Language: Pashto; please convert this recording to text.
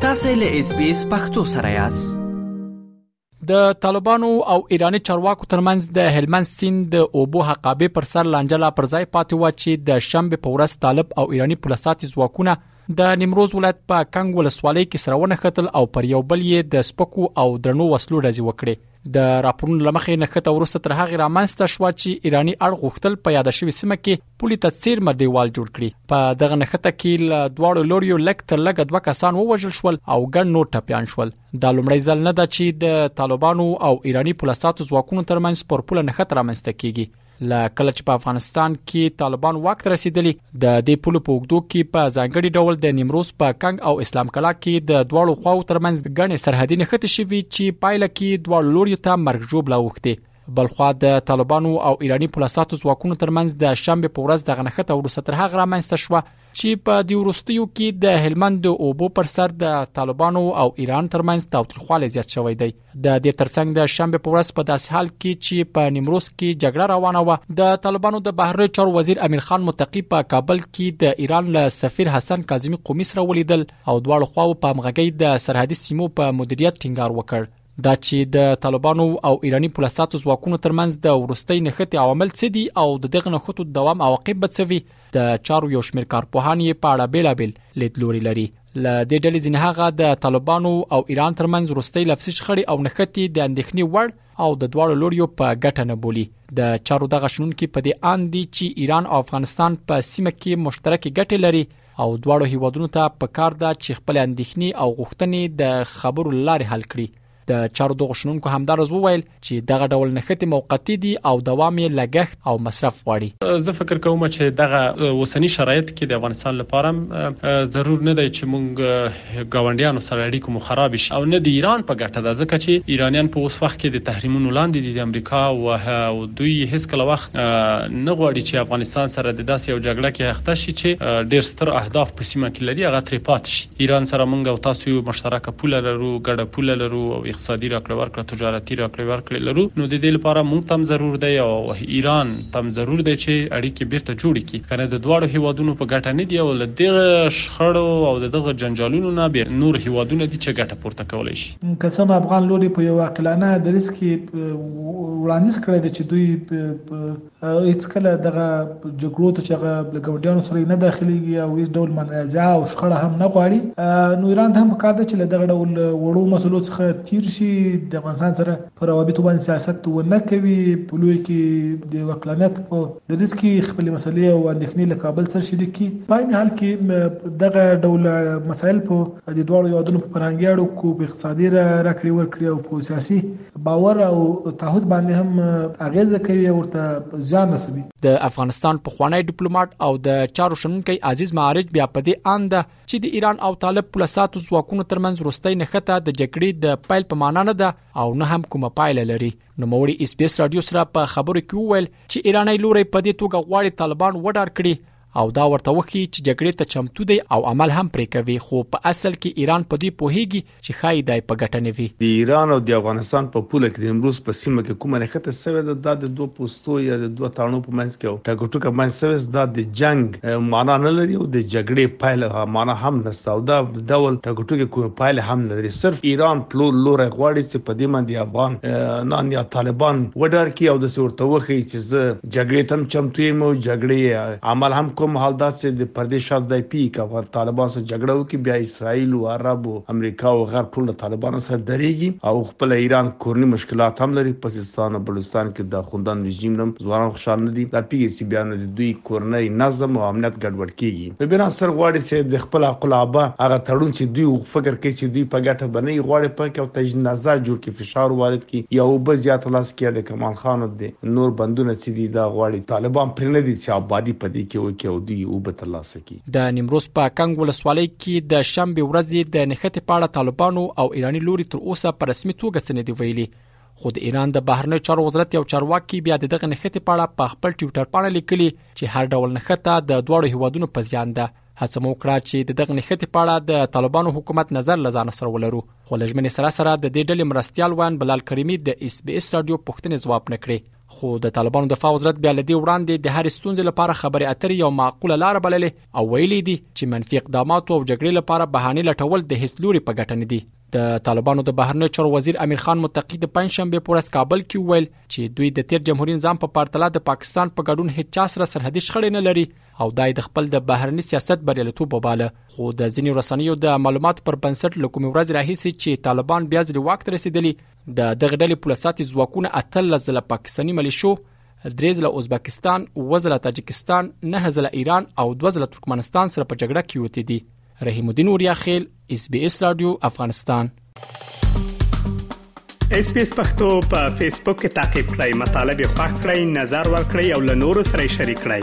تاسو له اس بي اس پختو سره یاست د طالبانو او ایراني چارواکو ترمنځ د هلمند سیند د اوبو حقابه پر سر لانجه لا پر ځای پاتې و چې د شنبه په ورځ طالب او ایراني پولیساتي ځواکونه د نیمروز ولایت په کنګ ولسوالۍ کې سره ونښتل او پر یو بل یې د سپکو او درنو وسلو ډزې وکړې د راپورونو لمخې نښته ورسته تر هغه رامنځته شو چې ایرانی اړ غوښتل په یاد شوی سیمه کې پولی ته چیر مردیوال جوړ کړي په دغه نښته کې له دواړو لوريو لک تر لګ دوه کسان ووجل شول او ګڼ نور ټپيان شول دا لومړی ځل نه ده چې د طالبانو او ایرانی پولیسو ځواکونو ترمنځ پر پوله نښته رامنځته کیږي لا کله چې په افغانستان کې طالبان واک ته رسیدلی د دې پولو په وګدو کې په ځانګړي ډول د نیمروز په کنګ او اسلام کلا کې د دواړو خواو ترمنځ غنې سرحدي نښتې شوي چې پایله کې دواړو لوري ته مرګ جوړ لاوخته بلخوا د طالبانو او ایرانی پولیساتو ځواکونو ترمنځ د شنبه په ورځ د غنښت او رسټر هغه رامنځته شو چې په دی ورستیو کې د هلمند اوبو پر سر د طالبانو او ایران ترمنځ تاوتریخوالی زیات شوی دی د دې ترڅنګ د شنبه په ورځ په داسې حال کې چې په نیمروز کې جګړه روانه و د طالبانو د بهرنی چارو وزیر امیر خان متقی په کابل کې د ایران له سفیر حسن کاظمی قومی سره ولیدل او دواړو خواو په همغږي د سرحدي سیمو په مدیریت ټینګار وکړ دا چې د طالبانو او ایرانی پولیساتو ځواکونو ترمنځ د ورستۍ نښتې عوامل څه دي او د دغه نښتو دوام عواقب به څه وي د چارو یو شمېر کارپوهان یې په اړه بیلابل لیدلوري لري ل دې ډلې ځینې هغه د طالبانو او ایران ترمنځ وروستۍ لفظي شخړې او نښتې د اندېښنې وړ او د دواړو لوریو په ګټه نه بولی د چارو دغه شنونکي په دې ان دي چې ایران او افغانستان په سیمه کې مشترکې ګټې لري او دواړو هیوادونو ته په کار ده چې خپل اندېښنې او غوښتنې د خبرو لارې حل کړي د چارو دغه شنونکو همدارز وویل چې دغه ډول نښتې موقتی دي او دوام یې لګښت او مصرف غواړي زه فکر کوم چې دغه اوسنی شرایط کې د افغانستان لپاره ضرور نه دی چې مونږ گاونډیانو سره اړیکو مو خراب شي او نه د ایران په ګټه ده ځکه چې ایرانیان په اوس وخت کې د تحریمونو لاندې دي د امریکا او دوی هیڅ کله وخت نه غواړي چې افغانستان سره د داسې یو جګړه کې اخته شي چې ډیر ستر اهداف په سیمه کې لري هغه ترې پات شي ایران سره مونږ او تاسو یو مشترکه پوله لرو، ګډه پوله لرو او اقتصادي راکړه ورکړه، تجارتي راکړې ورکړې لرو، نو د دې لپاره مونږ ته هم ضرور دی او ایران ته هم ضرور دی چې اړیکې بیرته جوړې کړي، که نه د دواړو هیوادونو په ګټه نه دي او له دغه شخړو او د دغه جنجالونو نه بیا نور هیوادونه دي چې ګټه پورته کولای شي. که څه هم افغان لوري په یو عاقلانه دریځ کې وړاندیز کړی دی چې دوی په. هغه هېڅکله دغه جګړو ته چې هغه له ګاونډیانو سره نه داخليږي او هیڅ ډول منازعه او شخړه هم نه غواړي نو ایران ته هم پکار ده چې له دغه ډول وړو مسلو څخه تیر شي د افغانستان سره پر روابطو باندې سیاست ونه کوي په لوی کې د وکلانیت په دریځ کې خپل مسلې او اندېښنې له کابل سره شریکي په عین حال کې دغه ډول مسایل په د دواړو هېوادونو په فرهنګي اړیکو په اقتصادي راکړې ورکړې او په سیاسي باور او تعهد باندې هم اغیزه کوي او ورته ځان رسوي د افغانستان پخوانی ډیپلوماټ او د چارو شنونکي عزیز معارج بیا په دې اند چې د ایران او طالب پولیساتو ځواکونو ترمنځ وروستۍ نښته د جګړې د پیل په معنی نه ده او نه هم کومه پایله لري نو موري اس بي اس رادیو سره په خبرو کې وویل چې ایراني لوري په دې توګه غواړي طالبان وډار کړي او دا ورته وخی چې جګړې ته چمتو دی او عمل هم پرې کوي خو په اصل کې ایران په دې پوهیږي چې خای دای په ګټه نه وي د ایران او د افغانستان په پوله کې د نمروز په سیمه کې کومه نښته سوې ده دا د دوه پوستو یا د دوه تاڼو په منځ کې او ټکو ټکه منځ سوې دا د جنګ معنا نه لري او د جګړې پایله معنا هم نسته او دا ډول ټکو ټکه کومه پایله هم نه لري صرف ایران پلو لوري غواړي چې په دې باندې افغان نان یا طالبان وډار کی او د ورته وخی چې زه جګړې ته هم چمتو یم او جګړې یې عمل هم کوم حال دا چې د پردې شرط دی پی که افغان طالبان سره جګړه وکړي بیا اسرائیل او عرب او امریکا او غرب ټول له طالبانو سره دریږي او خپل ایران کورنی مشکلات هم لري په سیستان او بلوچستان کې د اخوندان رژیم نم ځوانان خوشحال نه دي دا پیږي چې بیا نو د دوی کورنی نظم او امنیت ګډوډ کیږي نو بنا سر غواړي چې د خپل عقل ابا هغه تړون چې دوی فکر کوي چې دوی په ګټه بنه غواړي په کې او تجنزه جوړ کې فشار وارد کړي یا اوبه زیات لاس کړي د کمال خان د نور بندونه څه دي دا غواړي طالبان پرې نه دي چې ابادي په دې کې وکړي او دوی اوبه تر لاسه کړي. د نیمروز په کنګ ولسوالۍ کې د شنبې ورځې د نښتې په اړه طالبانو او ایراني لوري تر اوسه په رسمي توګه څه نه دي ویلي خو د ایران د بهرنیو چارو وزارت یو چارواکي بیا د دغه نښتې په اړه په خپل ټویټر پاڼه لیکلي چې هر ډول نښته د دواړو هیوادونو په زیان ده هڅه مو وکړه چې د دغه نښتې په اړه د طالبانو حکومت نظر له ځان سره ولرو خو لږمنې سره سره د دې ډلې مرستيال وان بلال کریمی د اس بي اس رادیو پښتنې ځواب نکړي خو د طالبانو دفاع وزارت بیا لدی وړاندې د هر ستونزې لپاره خبرې اترې یو معقوله لار بللې او ویلي دي چې منفي اقدامات او جګړې لپاره بهانه لټول د هیڅ لوري په ګټه نه دي د طالبانو د بهرنیو چارو وزیر امیر خان متقی د پنځشنبه پر ورځ کابل کې ویل چې دوی د تیر جمهوریت نظام په پرتله د پاکستان په ګډون هیڅ چا سره سرحدي شخړې نه لري او دا یې د خپل د بهرني سیاست بریالیتوب وباله خو د ځینې رسنیو د معلوماتو پر بنسټ له کومې ورځې راهیسې چې طالبان بیا ځلې واک ته رسېدلي د دغه ډلې پولساتي ځواکونه اتلس ځله پاکستاني ملیشو درې ځله ازبکستان اووه ځله تاجکستان نهه ځله ایران او دوه ځله ترکمنستان سره په جګړه کې وتې دي رحیم الدین اوریا خیل اس بي اس رادیو افغانستان اس بي اس پختو په فیسبوک کې تا کې پلی مطلب یو فاک کړئ نظر ور کړئ او له نورو سره شریک کړئ